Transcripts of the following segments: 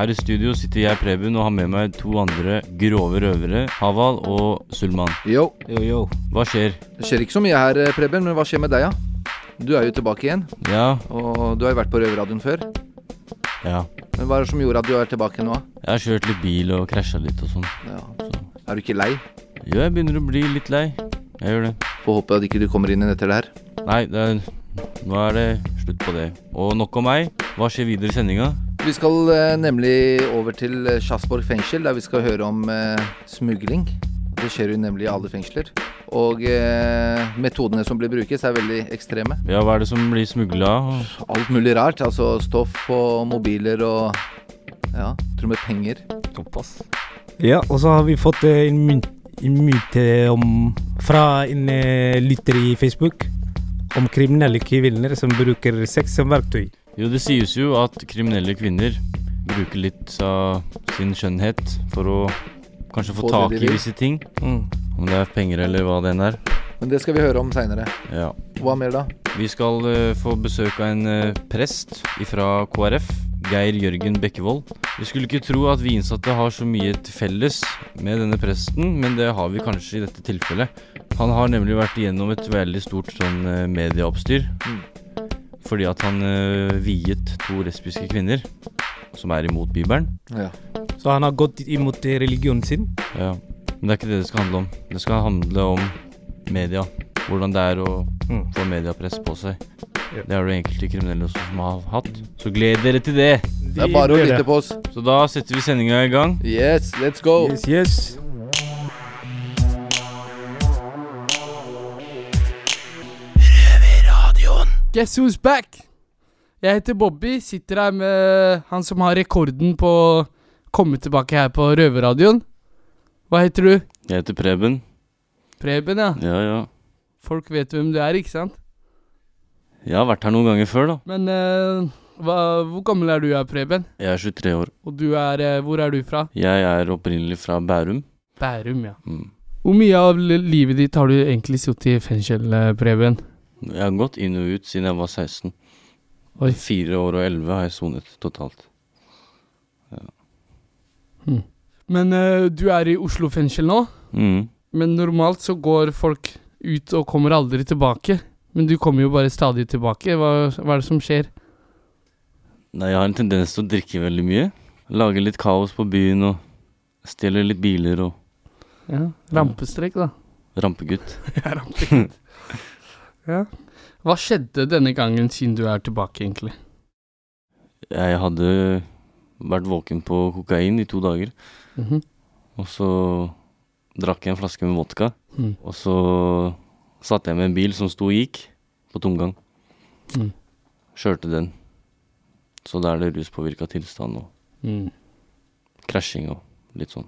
Her i studio sitter jeg, Preben, og har med meg to andre grove røvere, Haval og Sulman. Yo, Yo, yo. Hva skjer? det skjer ikke så mye her, eh, Preben, men hva skjer med deg, ja? Du er jo tilbake igjen, Ja, og du har jo vært på Røverradioen før. ja. Men hva er det som gjorde at du er tilbake nå? Jeg har kjørt litt bil og krasja litt og sånn. Ja. Så. Er du ikke lei? Jo, jeg begynner å bli litt lei. Jeg gjør det. Får håpe at ikke du kommer inn igjen etter det her. Nei, det er, nå er det slutt på det. Og nok om meg. Hva skjer videre i sendinga? Vi skal eh, nemlig over til eh, fengsel, der vi skal høre om eh, smugling. Det skjer jo nemlig i alle fengsler. Og eh, metodene som blir brukes, er veldig ekstreme. Ja, hva er det som blir smugla? Alt mulig rart. Altså stoff og mobiler og ja, tror med penger. Såpass. Ja, og så har vi fått eh, en mynt, en mynt om, fra en eh, lytter i Facebook om kriminelle kvinner som bruker sex som verktøy. Jo, det sies jo at kriminelle kvinner bruker litt av sin skjønnhet for å kanskje få Få tak i visse ting. Mm. Om det er penger eller hva det enn er. Men det skal vi høre om seinere. Ja. Hva mer da? Vi skal uh, få besøk av en uh, prest fra KrF. Geir Jørgen Bekkevold. Vi skulle ikke tro at vi innsatte har så mye til felles med denne presten, men det har vi kanskje i dette tilfellet. Han har nemlig vært igjennom et veldig stort sånn eh, medieoppstyr. Mm. Fordi at han uh, viet to lesbiske kvinner som er imot Bibelen. Ja. Så han har gått imot eh, religionen sin. Ja. Men det er ikke det det skal handle om. Det skal handle om media. Hvordan det er å Mm. få mediepress på seg. Ja. Det har det enkelte kriminelle også som har hatt. Så gled dere til det! Det er bare å lytte på oss. Så da setter vi sendinga i gang. Yes, let's go. Yes, yes. Guess who's back? Jeg heter Bobby, sitter her med han som har rekorden på å komme tilbake her på Røverradioen. Hva heter du? Jeg heter Preben. Preben, ja. Ja, ja. Folk vet hvem du er, ikke sant? Jeg har vært her noen ganger før, da. Men eh, hva, hvor gammel er du, her, Preben? Jeg er 23 år. Og du er eh, Hvor er du fra? Jeg er opprinnelig fra Bærum. Bærum, ja. Mm. Hvor mye av livet ditt har du egentlig sittet i fengsel, eh, Preben? Jeg har gått inn og ut siden jeg var 16. Oi. Fire år og elleve har jeg sonet totalt. Men uh, du er i Oslo fengsel nå? Mm. Men normalt så går folk ut og kommer aldri tilbake. Men du kommer jo bare stadig tilbake. Hva, hva er det som skjer? Nei, jeg har en tendens til å drikke veldig mye. Lage litt kaos på byen og stjele litt biler og Ja, Rampestrek, da. rampegutt. Ja, rampestrek. Ja. Hva skjedde denne gangen siden du er tilbake, egentlig? Jeg hadde vært våken på kokain i to dager, Mhm. og så drakk jeg en flaske med vodka. Mm. Og så satt jeg med en bil som sto og gikk, på tomgang. Mm. Kjørte den. Så da er det ruspåvirka tilstand og Mm. krasjing og litt sånn.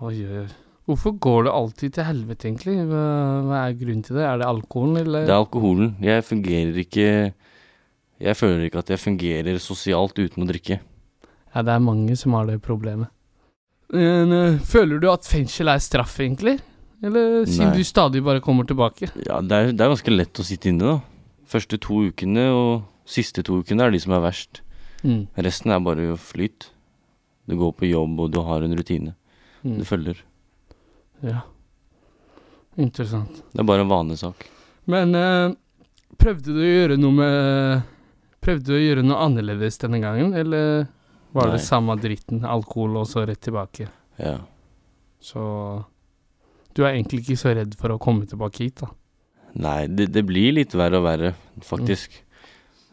Oi, oi, oi. Hvorfor går det alltid til helvete, egentlig? Hva, er grunnen til det? Er det alkoholen, eller? Det er alkoholen. Jeg fungerer ikke Jeg føler ikke at jeg fungerer sosialt uten å drikke. Ja, det er mange som har det problemet. Men, eh, føler du at fengsel er straff, egentlig? Eller siden Nei. du stadig bare kommer tilbake? Ja, det er, det er ganske lett å sitte inne, da. Første to ukene og siste to ukene er de som er verst. Mm. Resten er bare flyt. Du går på jobb, og du har en rutine. Mm. Du følger. Ja. Interessant. Det er bare en vanlig sak. Men eh, prøvde du å gjøre noe med Prøvde du å gjøre noe annerledes denne gangen, eller var det Nei. samme dritten? Alkohol og så rett tilbake? Ja. Så Du er egentlig ikke så redd for å komme tilbake hit, da? Nei, det, det blir litt verre og verre, faktisk.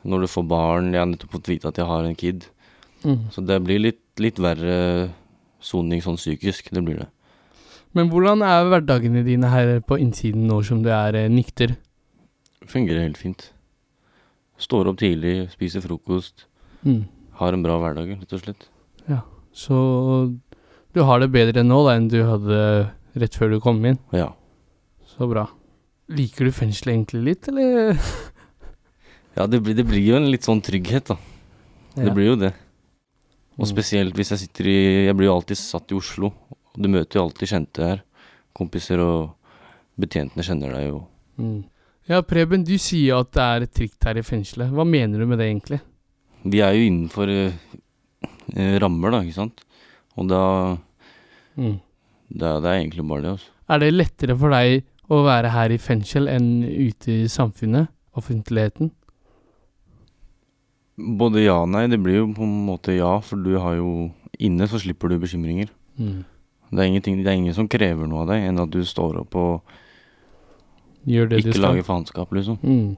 Når du får barn Jeg har nettopp fått vite at jeg har en kid. Mm. Så det blir litt, litt verre soning sånn psykisk. Det blir det. Men hvordan er hverdagene dine her på innsiden nå som du er eh, nikter? Fungerer helt fint. Står opp tidlig, spiser frokost. Mm. Har en bra hverdag, rett og slett. Ja, Så du har det bedre nå da enn du hadde rett før du kom inn? Ja. Så bra. Liker du fengselet egentlig litt, eller? Ja, det blir, det blir jo en litt sånn trygghet, da. Det blir jo det. Og Mm. spesielt hvis jeg sitter i Jeg blir jo alltid satt i Oslo. Og du møter jo alltid kjente her. Kompiser og betjentene kjenner deg jo. Mm. Ja, Preben, du sier jo at det er et trikt her i fengselet. Hva mener du med det, egentlig? Vi er jo innenfor eh, rammer, da, ikke sant. Og da Mm. det, det er egentlig bare det, altså. Er det lettere for deg å være her i fengsel enn ute i samfunnet? Offentligheten? Både ja og nei. Det blir jo på en måte ja, for du har jo Inne så slipper du bekymringer. Mm. Det er, det er ingen som krever noe av deg, enn at du står opp og ikke lager faenskap, liksom. Mm.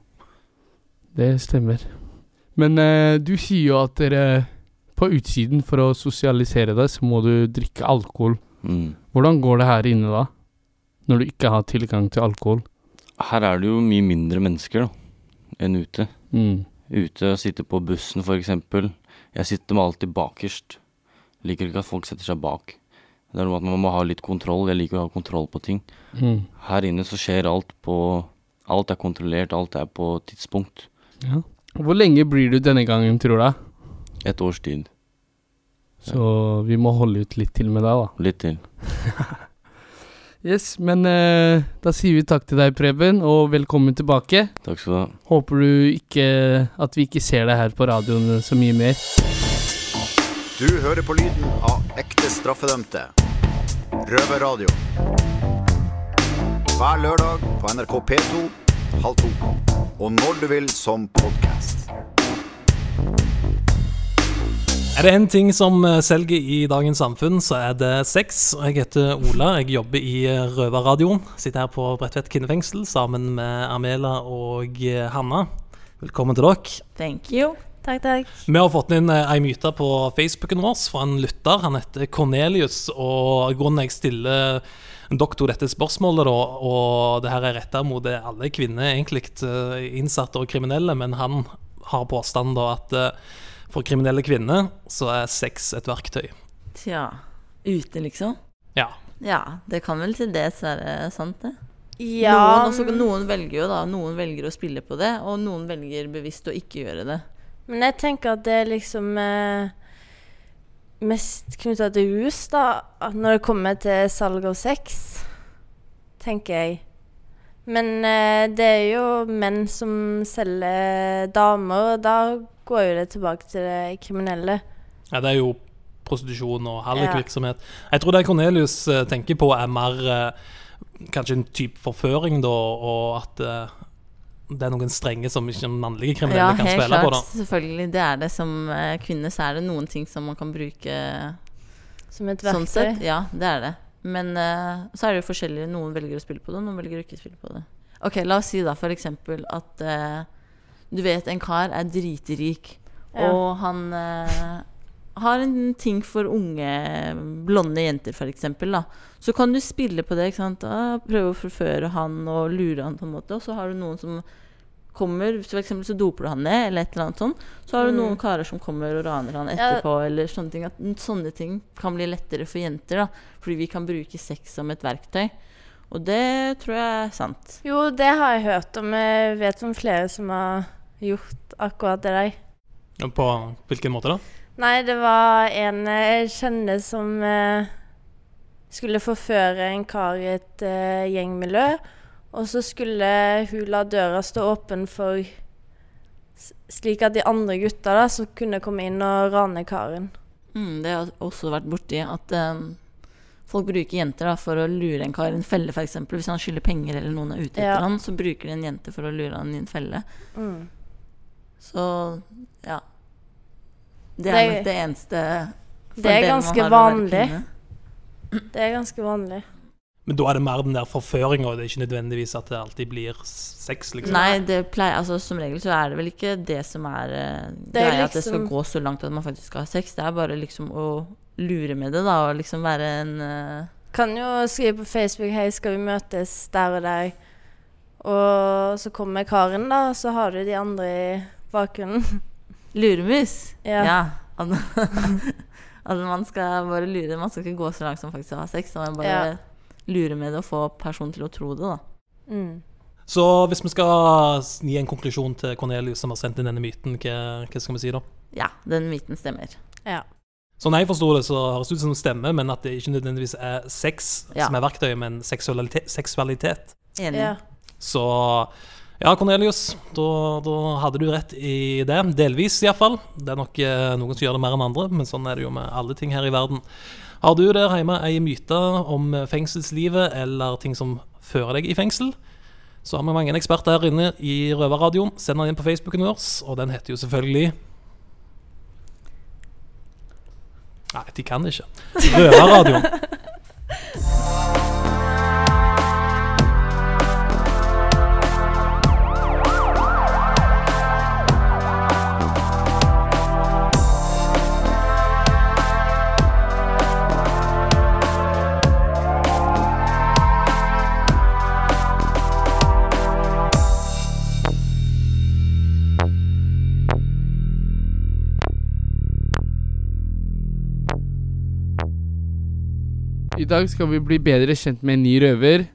Det stemmer. Men eh, du sier jo at dere på utsiden, for å sosialisere deg, så må du drikke alkohol. Mm. Hvordan går det her inne da? Når du ikke har tilgang til alkohol? Her er det jo mye mindre mennesker da, enn ute. Mm. Ute og sitte på bussen, for eksempel. Jeg sitter med alltid bakerst. Liker ikke at folk setter seg bak. Det er noe med at man må ha litt kontroll. Jeg liker å ha kontroll på ting. Mm. Her inne så skjer alt på Alt er kontrollert, alt er på tidspunkt. Ja. Hvor lenge blir du denne gangen, tror du? Et års tid. Så vi må holde ut litt til med deg, da. Litt til. Yes, men uh, da sier vi takk til deg, Preben, og velkommen tilbake. Takk skal du ha. Håper du ikke At vi ikke ser deg her på radioen så mye mer. Du hører på lyden av ekte straffedømte. Røverradio. Hver lørdag på NRK P2 halv to. Og når du vil som podkast. Er det én ting som eh, selger i dagens samfunn, så er det sex. Jeg heter Ola, jeg jobber i eh, Røverradioen. Sitter her på Bredtvet kvinnefengsel sammen med Amela og eh, Hanna. Velkommen til dere. Thank you. Takk, takk. Vi har fått inn eh, ei myte på Facebooken vår fra en lytter. Han heter Cornelius. Og grunnen jeg stiller doktor dette spørsmålet, da, og det her er retta mot alle kvinner, egentlig eh, innsatte og kriminelle, men han har påstand da at eh, for kriminelle kvinner så er sex et verktøy. Tja. Ute, liksom? Ja. Ja, det kan vel til dels være sant, det. Ja, Noen, også, noen velger jo da Noen velger å spille på det, og noen velger bevisst å ikke gjøre det. Men jeg tenker at det er liksom eh, mest knytta til rus, da. at Når det kommer til salg av sex, tenker jeg. Men eh, det er jo menn som selger damer, og da går jo det tilbake til det kriminelle. Ja, det er jo prostitusjon og hallikvirksomhet. Jeg tror det Cornelius eh, tenker på, er mer eh, kanskje en type forføring, da, og at eh, det er noen strenge som ikke mannlige kriminelle Ja, kan spille klart. på. da. Selvfølgelig. Det er det som eh, kvinne, så er det noen ting som man kan bruke Som et sånn verktøy. sett. Ja, det er det. Men uh, så er det jo forskjellig. Noen velger å spille på det, noen velger å ikke spille på det. Ok, la oss si da eksempel at uh, du vet en kar er driterik, Ja. og han eh, har en ting for unge blonde jenter, da. Så kan du spille på det, ikke sant. Ah, prøve å forføre han og lure han på en måte. Og så har du noen som kommer, eksempel så doper du han ned, eller et eller annet sånt. Så har du Mm. noen karer som kommer og raner han Ja. etterpå, eller sånne ting. At sånne ting kan bli lettere for jenter, da. Fordi vi kan bruke sex som et verktøy. Og det tror jeg er sant. Jo, det har jeg hørt om. Jeg vet om flere som har gjort akkurat det der. På hvilken måte da? Nei, det var en jeg kjenner som eh, skulle forføre en kar i et eh, gjengmiljø. Og så skulle hun la døra stå åpen for Slik at de andre gutta da, som kunne komme inn og rane karen. Mm, det har også vært borti. At eh, folk bruker jenter da, for å lure en kar i en felle, f.eks. Hvis han skylder penger eller noen er ute etter Ja. han, så bruker de en jente for å lure han i en felle. Mm. Så ja. Det er nok det eneste Det er ganske vanlig. Det er ganske vanlig. Men da er det mer den der forføringa, og det er ikke nødvendigvis at det alltid blir sex, liksom. Nei, det pleier, altså som regel så er det vel ikke det som er uh, Det er greia, at det skal liksom- gå så langt at man faktisk skal ha sex. Det er bare liksom å lure med det, da, og liksom være en uh... Kan jo skrive på Facebook 'Hei, skal vi møtes der og der?' Og så kommer karen, da, og så har du de andre i bakgrunnen. luremus. Ja. At, at man skal bare lure Man skal ikke gå så langt som faktisk å ha sex. Man bare Ja. lure med det og få personen til å tro det, da. Mm. Så hvis vi skal gi en konklusjon til Cornelius som har sendt inn denne myten, hva, hva skal vi si da? Ja, den myten stemmer. Ja. når jeg forstår det, så høres det ut som det stemmer, men at det ikke nødvendigvis er sex Ja. som er verktøyet, men seksualitet. seksualitet. Enig. ja. Så ja, Cornelius, da, da hadde du rett i det. Delvis, iallfall. Det er nok eh, noen som gjør det mer enn andre, men sånn er det jo med alle ting her i verden. Har du der hjemme ei myte om fengselslivet eller ting som fører deg i fengsel? Så har vi mange eksperter her inne i Røverradioen. Send den inn på Facebooken vår, og den heter jo selvfølgelig Nei, de kan ikke. Røverradioen. I dag skal vi bli bedre kjent med en ny røver.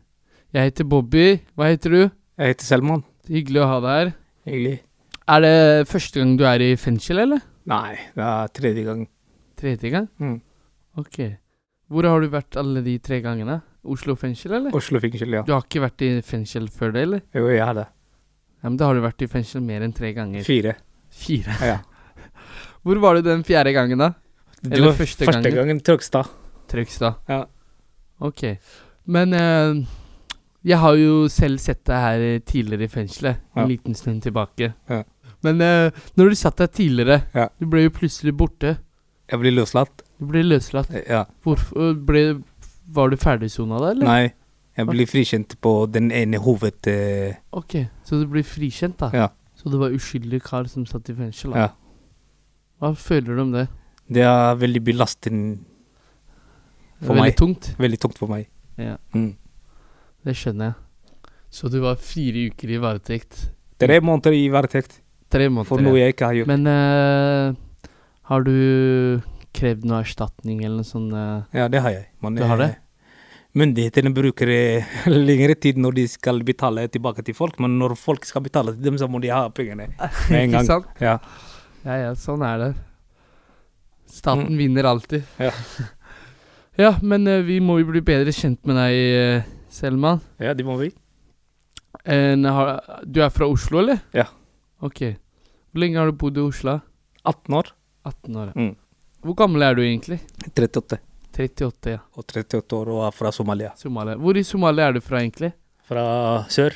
Jeg heter Bobby. Hva heter du? Jeg heter Selman. Hyggelig å ha deg her. Hyggelig. Er det første gang du er i fengsel, eller? Nei, det er tredje gang. Tredje gang? Mm. Ok. Hvor har du vært alle de tre gangene? Oslo fengsel, eller? Oslo fengsel, ja. Du har ikke vært i fengsel før det, eller? Jo, jeg har det. Ja, men da har du vært i fengsel mer enn tre ganger. Fire. Fire. Ja. Hvor var du den fjerde gangen, da? Det Eller var første første gangen? gangen Trøgstad. Trøgstad. Ja. Ok. Men eh, jeg har jo selv sett deg her eh, tidligere i fengselet. Ja. En liten stund tilbake. Ja. Men eh, når du satt der tidligere, Ja. du ble jo plutselig borte. Jeg ble løslatt. Du ble løslatt. Ja. Hvorfor ble Var du ferdigsona da, eller? Nei, jeg ble frikjent på den ene hoved... eh, Ok, så du blir frikjent, da? Ja. Så det var uskyldig kar som satt i fengsel? da? Ja. Hva føler du om det? Det er veldig belastende for veldig meg. tungt. Veldig tungt for meg. Ja, Mm. det skjønner jeg. Så du var fire uker i varetekt. Tre måneder i varetekt Tre måneder. for noe jeg ikke har gjort. Men uh, har du krevd noe erstatning eller noe sånt? Uh, Ja, det har jeg. Men Du har det? eh, Myndighetene bruker lengre tid når de skal betale tilbake til folk, men når folk skal betale til dem, så må de ha pengene med en Ikke sant? Ja. Ja, ja, sånn er det. Staten Mm. vinner alltid. Ja. ja, men eh, vi må jo bli bedre kjent med deg, eh, Selman. ja, det må vi. En, har, du er fra Oslo, eller? Ja. Ok. Hvor lenge har du bodd i Oslo? 18 år. 18 år. ja. Mm. Hvor gammel er du egentlig? 38. 38, ja. Og 38 år og er fra Somalia. Somalia. Hvor i Somalia er du fra, egentlig? Fra sør.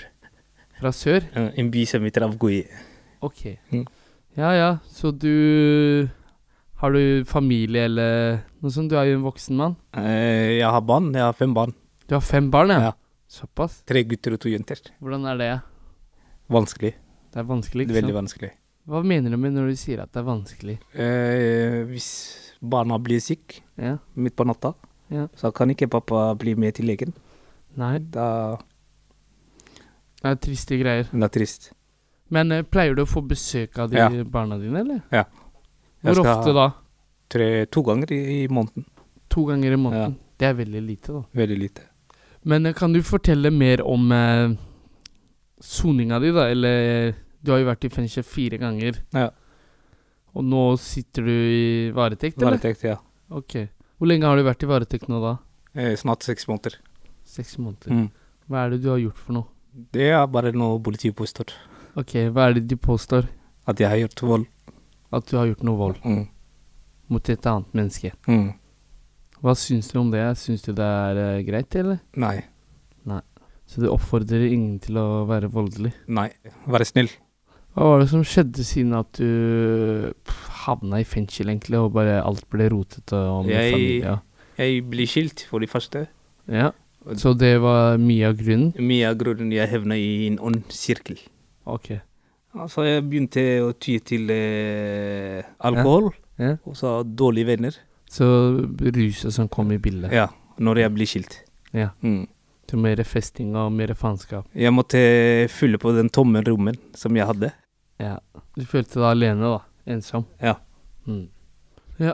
Fra sør? eh, En by som heter Avgoi. Ok. Mm. Ja, ja. Så du Har du familie eller noe sånt? Du er jo en voksen mann. Eh, Jeg har barn. Jeg har fem barn. Du har fem barn, ja? Ja. Såpass. Tre gutter og to jenter. Hvordan er det? Vanskelig. Det er vanskelig, ikke Veldig sant? vanskelig. Hva mener du med når du sier at det er vanskelig? Eh, hvis barna blir syke Ja? midt på natta, Ja. så kan ikke pappa bli med til legen. Nei, Da det er triste greier. det er trist. Men eh, pleier du å få besøk av de Ja. barna dine, eller? Ja. Hvor ofte da? Tre, to ganger i, i måneden. To ganger i måneden? Det er veldig lite, da. Veldig lite. Men eh, kan du fortelle mer om eh, soninga di, da? Eller du har jo vært i fengsel fire ganger. Ja. Og nå sitter du i varetekt, eller? Varetekt, ja. Ok. Hvor lenge har du vært i varetekt nå, da? Eh, snart seks måneder. Seks måneder. Mm. Hva er det du har gjort for noe? Det er bare noe politiet påstår. Ok, hva er det de påstår? At jeg har gjort vold. At du har gjort noe vold Mm. mot et annet menneske. Mm. Hva syns du om det? Syns du det er uh, greit, eller? Nei. Nei. Så du oppfordrer ingen til å være voldelig? Nei. Være snill. Hva var det som skjedde siden at du havna i fengsel, egentlig, og bare alt ble rotete med Jeg- familie? Jeg blir skilt, for det første. Ja. Så det var mye av grunnen? Mye av grunnen jeg havna i en ond sirkel. Ok. Altså, jeg begynte å ty til eh, alkohol, Ja. og så dårlige venner. Så ruset som kom i bildet? Ja, når jeg blir skilt. Ja. Mm. Til mer festing og mer faenskap? Jeg måtte fylle på den tomme rommen som jeg hadde. Ja. Du følte deg alene, da? Ensom? Ja. Mm. Ja.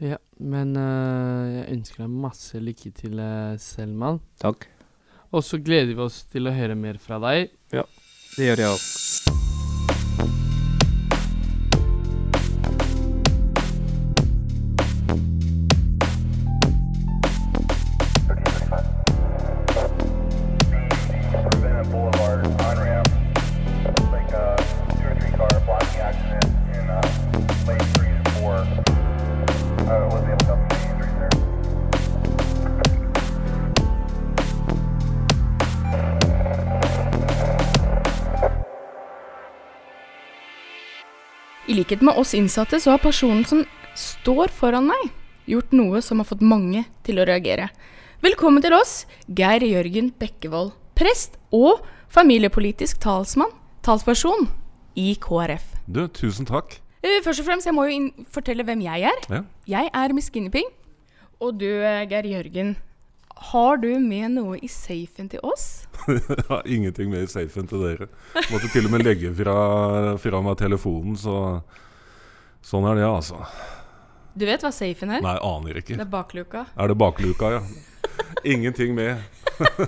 Ja, men uh, jeg ønsker deg masse lykke til, eh, Selman. Takk. Og så gleder vi oss til å høre mer fra deg. Det gjør jeg likhet med oss innsatte så har personen som står foran meg, gjort noe som har fått mange til å reagere. Velkommen til oss, Geir Jørgen Bekkevold, prest og familiepolitisk talsmann, talsperson i KrF. Du, tusen takk. Eh, Først og fremst, jeg må jo fortelle hvem jeg er. Ja. Jeg er Miss Guinevere. Og du, eh, Geir Jørgen, har du med noe i safen til oss? Jeg har ingenting med i safen til dere. Måtte til og med legge fra, fra meg telefonen, så sånn er det, altså. Du vet hva safen er? Nei, aner ikke. Det er bakluka. Er det bakluka, ja? Ingenting med.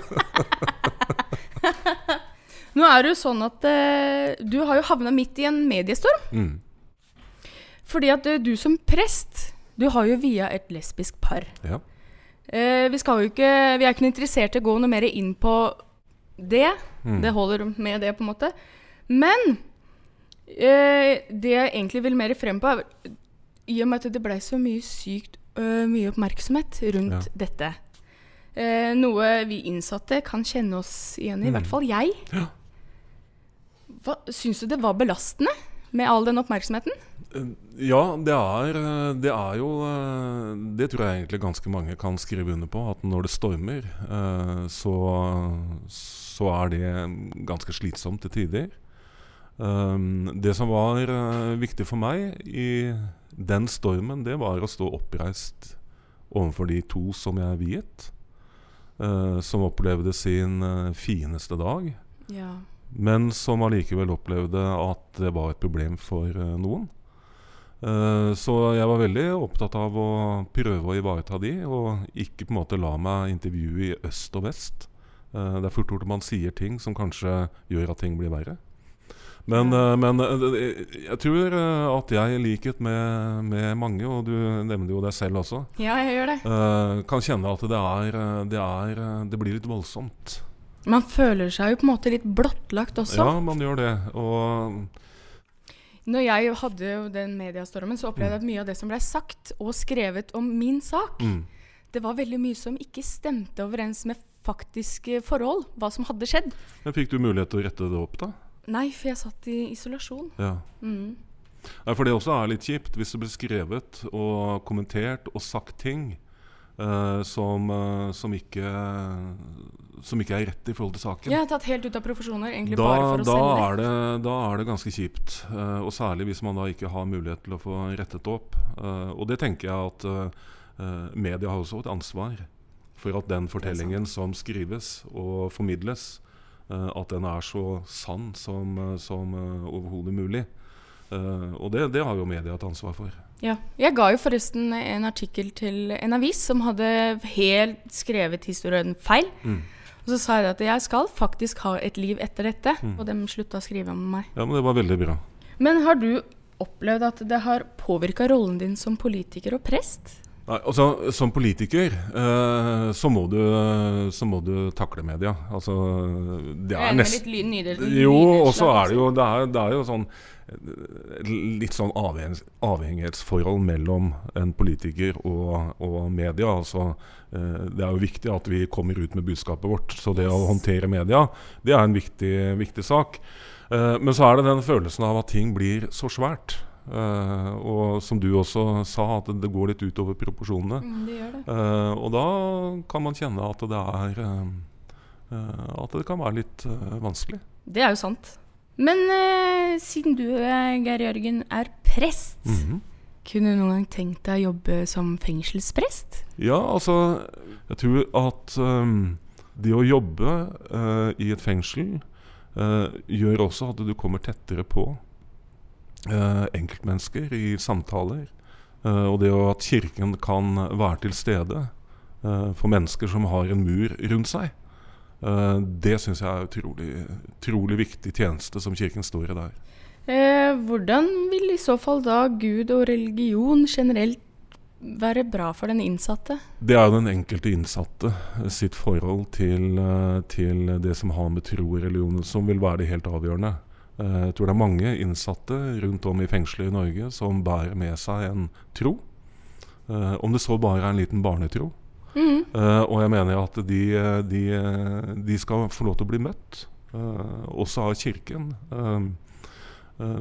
Nå er det jo sånn at eh, du har jo havna midt i en mediestorm. Mm. Fordi at du, du som prest, du har jo via et lesbisk par. Ja. Eh, vi skal jo ikke Vi er ikke noe interessert i å gå noe mer inn på det. Mm. Det holder med det, på en måte. Men eh, det jeg egentlig vil mer frem på, er i og med at det blei så mye sykt uh, mye oppmerksomhet rundt Ja. dette. Eh, noe vi innsatte kan kjenne oss igjen i, i Mm. hvert fall jeg. Ja. Syns du det var belastende med all den oppmerksomheten? Ja, det er, eh, det er jo eh, Det tror jeg egentlig ganske mange kan skrive under på. At når det stormer, eh, så, så er det ganske slitsomt til tider. Um, Det som var eh, viktig for meg i den stormen, det var å stå oppreist overfor de to som jeg viet. eh, som opplevde sin eh, fineste dag Ja. men som allikevel opplevde at det var et problem for eh, noen. Eh, så jeg var veldig opptatt av å prøve å ivareta de, og ikke på en måte la meg intervjue i øst og vest. Eh, det er fort gjort at man sier ting som kanskje gjør at ting blir verre. Men, eh, men jeg tror at jeg, i likhet med, med mange, og du nevner jo deg selv også, ja, jeg gjør det. kan kjenne at det, er, det, er, det blir litt voldsomt. Man føler seg jo på en måte litt blottlagt også. Ja, man gjør det. Og Når jeg hadde den mediestormen, så opplevde jeg at mye av det som ble sagt og skrevet om min sak, mm, det var veldig mye som ikke stemte overens med faktiske forhold. Hva som hadde skjedd. Men Fikk du mulighet til å rette det opp, da? Nei, for jeg satt i isolasjon. Ja. Mm. Nei, For det også er litt kjipt hvis det blir skrevet og kommentert og sagt ting eh, som, uh, som, ikke, som ikke er rett i forhold til saken. Ja, tatt helt ut av profesjoner, egentlig Da, bare for å da, selge. er det, da er det ganske kjipt. Uh, og særlig hvis man da ikke har mulighet til å få rettet opp. Eh, og det tenker jeg at eh, media har også et ansvar for at den fortellingen som skrives og formidles, eh, at den er så sann som, som overhodet mulig. Eh, og det, det har jo media et ansvar for. Ja. Jeg ga jo forresten en artikkel til en avis som hadde helt skrevet historien feil. Mm. Og så sa jeg at jeg skal faktisk ha et liv etter dette. Mm. Og de slutta å skrive om meg. Ja, men det var veldig bra. Men har du opplevd at det har påvirka rollen din som politiker og prest? Nei, altså, Som politiker eh, så, må du, så må du takle media. Altså, det er nesten litt nydel- Jo, og så er det jo Det er, det er jo sånn eh, Litt sånn avhengighets, avhengighetsforhold mellom en politiker og, og media. Altså, eh, det er jo viktig at vi kommer ut med budskapet vårt. Så det å håndtere media, det er en viktig, viktig sak. Eh, men så er det den følelsen av at ting blir så svært. Eh, og som du også sa, at det går litt utover proporsjonene. Mm, det gjør det. Eh, og da kan man kjenne at det er uh, At det kan være litt vanskelig. Det er jo sant. Men siden du, Geir Jørgen, er prest, Mhm. kunne du noen gang tenkt deg å jobbe som fengselsprest? Ja, altså Jeg tror at um, det å jobbe i et fengsel gjør også at du kommer tettere på enkeltmennesker i samtaler. Eh, og det at Kirken kan være til stede eh, for mennesker som har en mur rundt seg. Eh, det syns jeg er utrolig, utrolig viktig tjeneste som Kirken står i der. Eh, hvordan vil i så fall da Gud og religion generelt være bra for den innsatte? Det er jo den enkelte innsatte sitt forhold til, eh, til det som har med tro og religion som vil være det helt avgjørende. Eh, Jeg tror det er mange innsatte rundt om i fengselet i Norge som bærer med seg en tro. Eh, Om det så bare er en liten barnetro. Eh, og jeg mener at de, de, de skal få lov til å bli møtt, også av Kirken.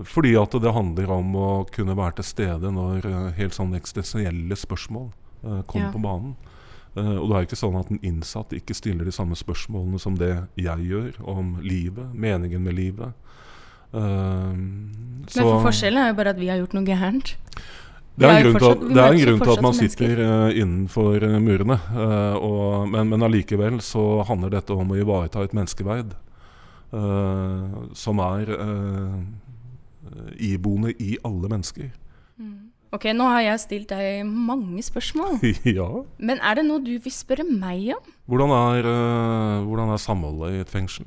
Fordi at det handler om å kunne være til stede når helt sånn eksistensielle spørsmål kommer Ja. på banen. Og det er ikke sånn at en innsatt ikke stiller de samme spørsmålene som det jeg gjør om livet, meningen med livet. Eh, Men for forskjellen er jo bare at vi har gjort noe gærent. det er en grunn, grunn til at, fortsatt- er en grunn til at man sitter eh, innenfor eh, murene. eh, og, men, men allikevel så handler dette om å ivareta et menneskeverd uh, som er uh, iboende i alle mennesker. Ok, nå har jeg stilt deg mange spørsmål. ja. Men er det noe du vil spørre meg om? Hvordan er, uh, hvordan er samholdet i et fengsel?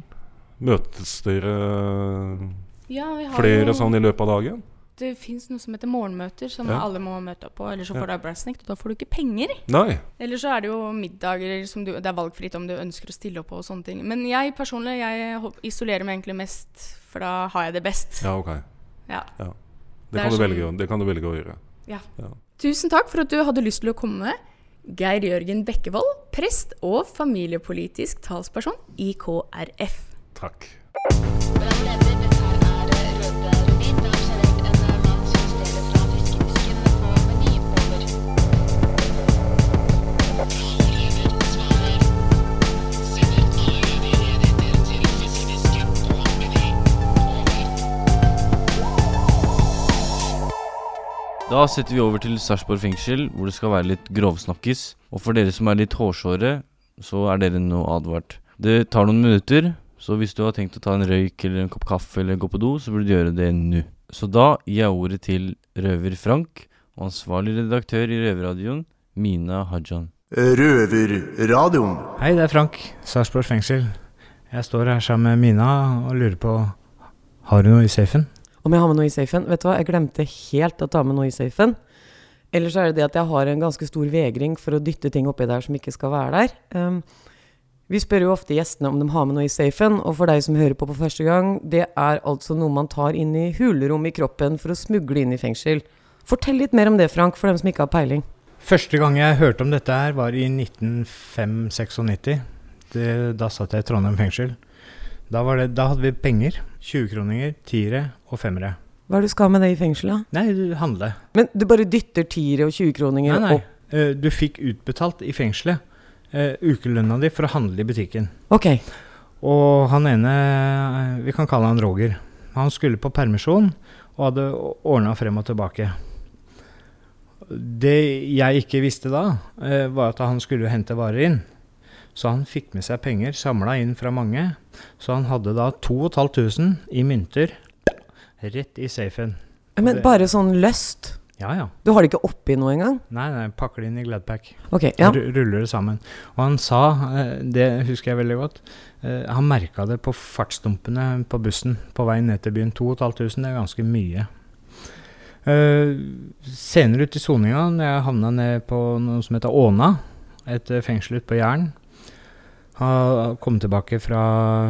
Møtes dere Ja, vi har flere jo- sånn i løpet av dagen? Det fins noe som heter morgenmøter, som Ja. alle må møte opp på. Eller så Ja. får du brassnekt, og da får du ikke penger. Nei. Eller så er det jo middager som du Det er valgfritt om du ønsker å stille opp på og sånne ting. Men jeg personlig, jeg isolerer meg egentlig mest, for da har jeg det best. Ja, ok. Ja. Ja. Det Det, kan du sånn- velge, det kan du velge å gjøre. Ja. Ja. Tusen takk for at du hadde lyst til å komme. Geir Jørgen Bekkevold, prest og familiepolitisk talsperson i KrF. Takk. Da setter vi over til Sarpsborg fengsel, hvor det skal være litt grovsnakkis. Og for dere som er litt hårsåre, så er dere nå advart. Det tar noen minutter, så hvis du har tenkt å ta en røyk eller en kopp kaffe eller gå på do, så burde du gjøre det nå. Så da gir jeg ordet til røver Frank og ansvarlig redaktør i Røverradioen, Mina Hajan. Røverradioen. Hei, det er Frank. Sarpsborg fengsel. Jeg står her sammen med Mina og lurer på Har du noe i safen? Om jeg har med noe i safen? Vet du hva, jeg glemte helt å ta med noe i safen. Ellers er det det at jeg har en ganske stor vegring for å dytte ting oppi der som ikke skal være der. Um, vi spør jo ofte gjestene om de har med noe i safen, og for deg som hører på på første gang, det er altså noe man tar inn i hulrom i kroppen for å smugle inn i fengsel. Fortell litt mer om det, Frank, for dem som ikke har peiling. Første gang jeg hørte om dette her, var i 1995-96. Da satt jeg i Trondheim fengsel. Da, det, da hadde vi penger. 20-kroninger, tiere og femmere. Hva er det du skal med det i fengselet? Nei, du handle. Men du bare dytter tiere og 20-kroninger Nei, nei. opp? Eh, Du fikk utbetalt i fengselet uh, ukelønna di for å handle i butikken. Ok. Og han ene, eh, vi kan kalle han Roger, han skulle på permisjon og hadde ordna frem og tilbake. Det jeg ikke visste da, uh, var at han skulle hente varer inn. Så han fikk med seg penger samla inn fra mange. Så han hadde da 2500 i mynter rett i safen. Men det- bare sånn løst? Ja, ja. Du har det ikke oppi noe engang? Nei, nei, pakker det inn i Gladpack. Ok, ja. Ruller det sammen. Og han sa, eh, det husker jeg veldig godt, eh, han merka det på fartsdumpene på bussen på vei ned til byen. 2500, det er ganske mye. Eh, senere ut i soninga, når jeg havna ned på noe som heter Åna, et fengsel ute på Jæren Har kommet tilbake fra,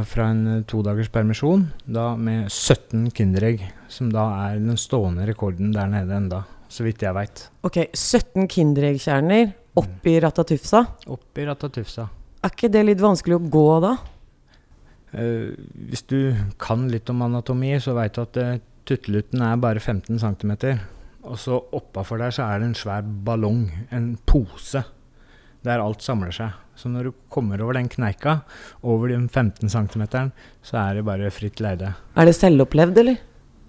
fra en todagers permisjon, da med 17 Kinderegg, som da er den stående rekorden der nede enda, så vidt jeg veit. Ok, 17 Kindereggkjerner oppi Ratatufsa. Oppi Ratatufsa. Er ikke det litt vanskelig å gå da? Uh, hvis du kan litt om anatomi, så veit du at uh, tuttelutten er bare 15 cm. Og så oppafor der så er det en svær ballong, en pose, der alt samler seg. Så når du kommer over den kneika, over den 15 cm, så er det bare fritt leide. Er det selvopplevd, eller?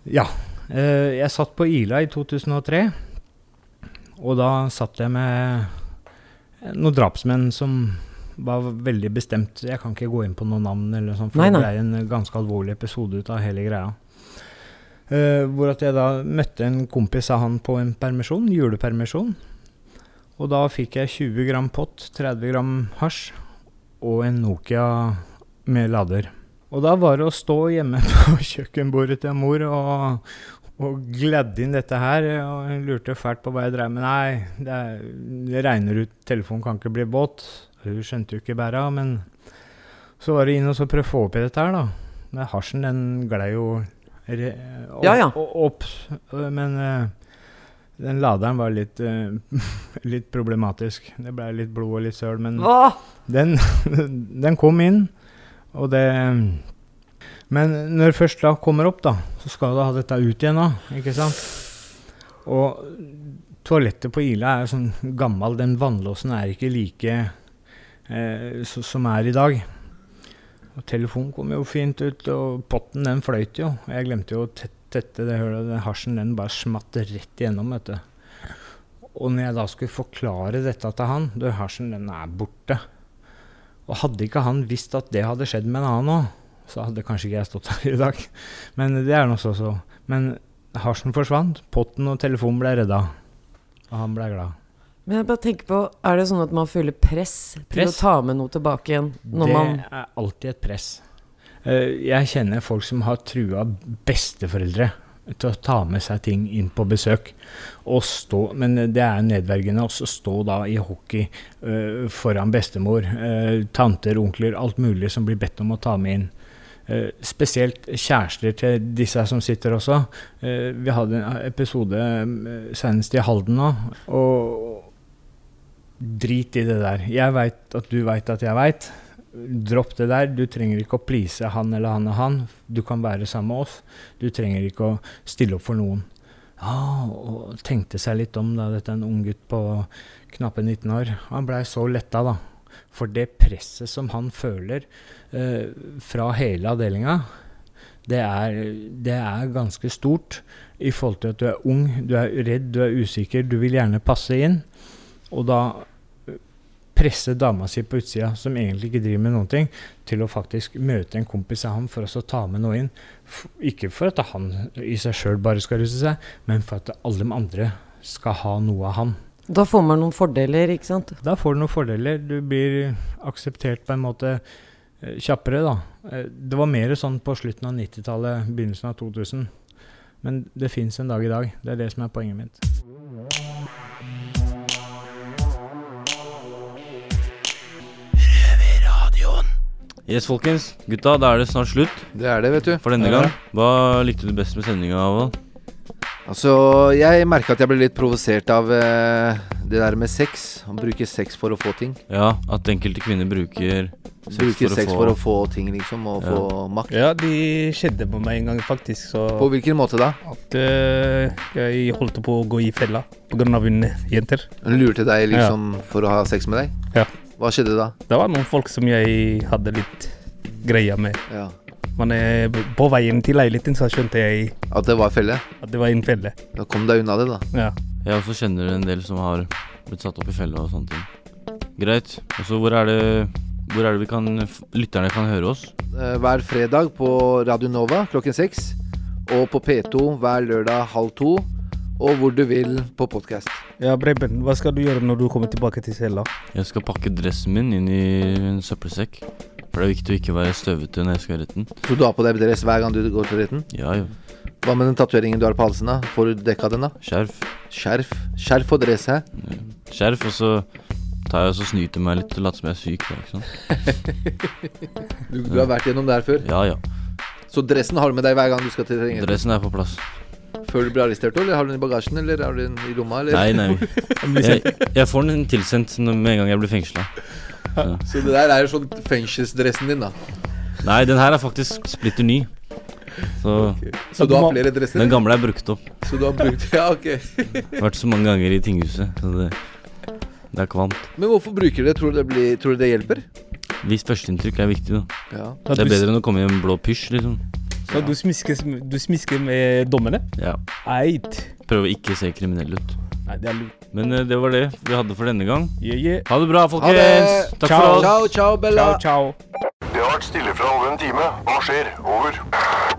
Ja. Eh, jeg satt på Ila i 2003, og da satt jeg med noen drapsmenn som var veldig bestemt. Jeg kan ikke gå inn på noen navn, eller sånt, for Nei, nei. det ble en ganske alvorlig episode ut av hele greia. Eh, hvor at jeg da møtte en kompis av han på en permisjon, julepermisjon. Og da fikk jeg 20 gram pott, 30 gram hasj og en Nokia med lader. Og da var det å stå hjemme på kjøkkenbordet til mor og, og gledde inn dette her. Og hun lurte fælt på hva jeg drev med. Nei, det, er, det regner ut, telefonen kan ikke bli båt. Hun skjønte jo ikke bæra, men så var det inn og så prøve å få opp i dette her, da. Men hasjen, den glei jo re, opp, Ja, ja. opp. Men eh, den laderen var litt, uh, litt problematisk. Det ble litt blod og litt søl, men Åh! den, den kom inn, og det Men når det først da kommer opp, da, så skal du ha dette ut igjen da, ikke sant? Og toalettet på Ila er sånn gammel, den vannlåsen er ikke like eh, så, som er i dag. Og telefonen kom jo fint ut, og potten den fløyt jo. Jeg glemte jo å tette tette det hullet. den hasjen den bare smatt rett igjennom, vet du. Og når jeg da skulle forklare dette til han, du, hasjen den er borte. Og hadde ikke han visst at det hadde skjedd med en annen òg, så hadde kanskje ikke jeg stått her i dag. Men det er nå så så. Men hasjen forsvant, potten og telefonen ble redda. Og han ble glad. Men jeg bare tenker på, er det sånn at man føler press, til å ta med noe tilbake igjen? Det man er alltid et press. Eh, jeg kjenner folk som har trua besteforeldre til å ta med seg ting inn på besøk. Og stå, men det er nedverdigende å stå da i hockey uh, foran bestemor, uh, tanter, onkler, alt mulig som blir bedt om å ta med inn. Uh, spesielt kjærester til disse som sitter også. Vi hadde en episode senest i Halden nå. Og drit i det der. Jeg veit at du veit at jeg veit. Dropp det der. Du trenger ikke å please han eller han og han. Du kan være sammen med oss. Du trenger ikke å stille opp for noen. Ja, og tenkte seg litt om da, dette er en ung gutt på knappe 19 år. Han blei så letta, da. For det presset som han føler eh, fra hele avdelinga, det det er ganske stort i forhold til at du er ung, du er redd, du er usikker, du vil gjerne passe inn. Og da presse dama si på utsida, som egentlig ikke driver med noen ting, til å faktisk møte en kompis av ham for å ta med noe inn. Ikke for at han i seg sjøl bare skal ruse seg, men for at alle de andre skal ha noe av ham. Da får man noen fordeler, ikke sant? Da får du noen fordeler. Du blir akseptert på en måte eh, kjappere, da. Eh, Det var mer sånn på slutten av 90-tallet, begynnelsen av 2000. Men det fins en dag i dag. Det er det som er poenget mitt. Yes, folkens. Gutta, da er det snart slutt. Det er det, vet du. For denne gang. Hva likte du best med sendinga, Avald? Altså, jeg merka at jeg ble litt provosert av eh, det der med sex. Han bruker sex for å få ting. Ja, at enkelte kvinner bruker sex, Bruker for, sex å for å få få ting, liksom, og Ja. få makt. Ja, de skjedde på meg en gang, faktisk. Så På hvilken måte da? At uh, jeg holdt på å gå i fella pga. hun jenter. Hun lurte deg liksom for å ha sex med deg? Ja. Hva skjedde da? Det var noen folk som jeg hadde litt greia med. Ja. Men på veien til leiligheten så skjønte jeg At det var felle? At det var en felle. Da kom deg unna det, da. Ja. Jeg også kjenner en del som har blitt satt opp i fella og sånne ting. Greit. Og så hvor er det Hvor er det vi kan lytterne kan høre oss? Eh, Hver fredag på Radio Nova klokken seks. Og på P2 hver lørdag halv to. Og hvor du vil på podkast. Ja, Breben, hva skal du gjøre når du kommer tilbake til cella? Jeg skal pakke dressen min inn i en søppelsekk. For det er viktig å ikke være støvete når jeg skal i retten. Så du har på deg dress hver gang du går til retten? Ja, jo. Hva med den tatoveringen du har på halsen? da? Får du dekka den, da? Skjerf. Skjerf Skjerf og dress, hæ? Skjerf, og så tar jeg og så snyter meg litt og later som jeg er syk. Da, ikke sant? Du, du har vært gjennom det her før? Ja, ja. Så dressen har du med deg hver gang du skal til retten? Dressen er på plass. Før du blir arrestert, eller har du den i bagasjen, eller har du den i lomma, eller? Nei, nei. Jeg, jeg får den tilsendt med en gang jeg blir fengsla. Så det der er jo sånn fengselsdressen din, da? Nei, den her er faktisk splitter ny. Så, Så du har flere dresser? Den gamle er brukt opp. Så du har brukt Ja, ok. Vært så mange ganger i tinghuset, så det, det er kvalmt. Men hvorfor bruker du det? Tror du det, blir, tror du det hjelper? Hvis førsteinntrykk er viktig, da. Ja. Det er bedre enn å komme i en blå pysj, liksom. Så du smisker, du smisker med dommene? Ja. Eit. Prøv å ikke se kriminell ut. Nei, det er lurt. Men eh, det var det vi hadde for denne gang. Yeah, yeah. Ha det bra, folkens. det! Takk for oss. Ciao, ciao, Bella. Ciao, ciao. Det har vært stille fra over en time. Hva skjer? Over.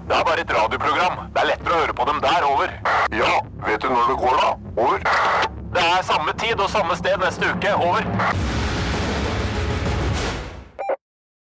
Det er bare et radioprogram. Det er lettere å høre på dem der. Over. Ja, vet du når det går, da? Over. Det er samme tid og samme sted neste uke. Over.